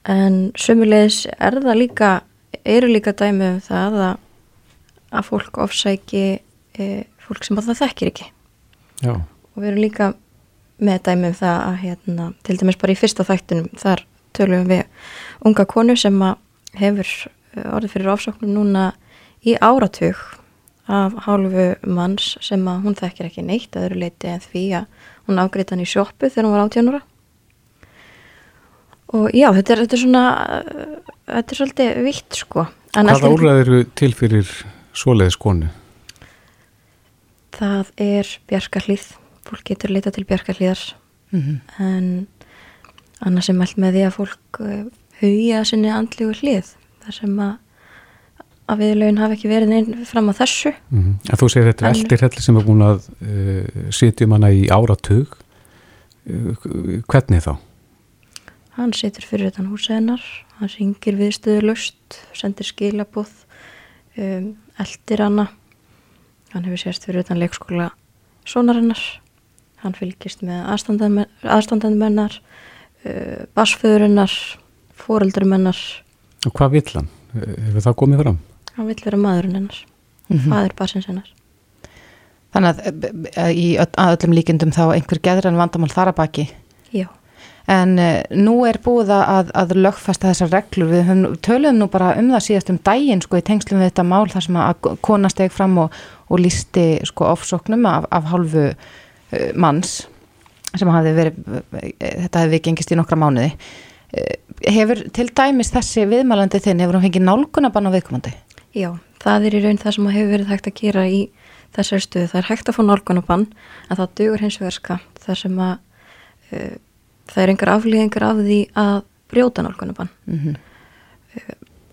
en sömulegis er það líka, eru líka dæmi um það að, að fólk ofsæki e, fólk sem að það þekkir ekki Já. og við erum líka með dæmi um það að hérna, til dæmis bara í fyrsta þættunum þar tölum við unga konu sem hefur e, orðið fyrir ofsóknum núna í áratug af hálfu manns sem að hún þekkir ekki neitt öðru leiti en því að hún afgriðt hann í sjóppu þegar hún var áttjónura og já, þetta er, þetta er svona þetta er svolítið vitt sko Hvaða úrræð eru til fyrir svoleiðis konu? Það er bjarkarlýð fólk getur leita til bjarkarlýðar mm -hmm. en annars er meld með því að fólk eh, hugja sinni andlígu hlið þar sem að að viðlaun hafi ekki verið einn fram á þessu mm -hmm. En þú segir þetta eldirhelli sem er búin að uh, sitjum hana í áratug uh, hvernig þá? Hann situr fyrir þetta húsæðinar hann ringir viðstöðu löst sendir skilabóð um, eldir hana hann hefur sérst fyrir þetta leikskóla sonarinnar hann fylgist með aðstandamennar uh, basföðurinnar fóreldurumennar Og hvað vill hann? Hefur það komið fram? hann vill vera maðurinn hennar mm -hmm. faður barsins hennar. Þannig að, að í að öllum líkendum þá einhver geðran vandamál þar að baki? Já. En uh, nú er búið að, að lögfasta þessar reglur, við höfum, töluðum nú bara um það síðast um daginn sko í tengslum við þetta mál þar sem að kona steg fram og, og lísti sko ofsóknum af, af hálfu uh, manns sem hafi verið, þetta hefði gengist í nokkra mánuði. Hefur til dæmis þessi viðmælandi þinn, hefur hún fengið nálgunabann á viðkomandi? Já, það er í raun það sem hefur verið hægt að gera í þessari stuðu. Það er hægt að fá nálgunabann en það dugur hins vegar skamt þar sem að uh, það er einhver aflýðingar af því að brjóta nálgunabann. Mm -hmm.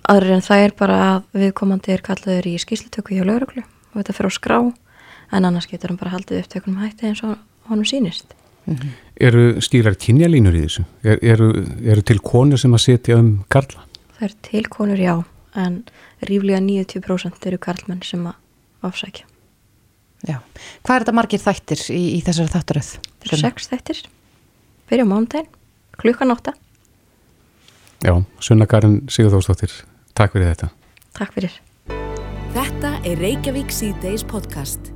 aðrir en það er bara að viðkomandi er kallaður í skýslutöku hjá lauruglu og þetta fyrir á skrá en annars getur hann bara haldið upptökunum hætti eins og honum sínist. Mm -hmm. Eru skýrar kynjalínur í þessu? Er, eru, eru til konur sem að setja um karla? Það eru til konur, já, en ríflega 90% eru karlmenn sem að afsækja. Já. Hvað er þetta margir þættir í, í þessari þáttaröð? Það eru sex þættir, fyrir mándaginn, klukkan átta. Já, Sunna Karin Sigurðósdóttir, takk fyrir þetta. Takk fyrir. Þetta er Reykjavík C-Days podcast.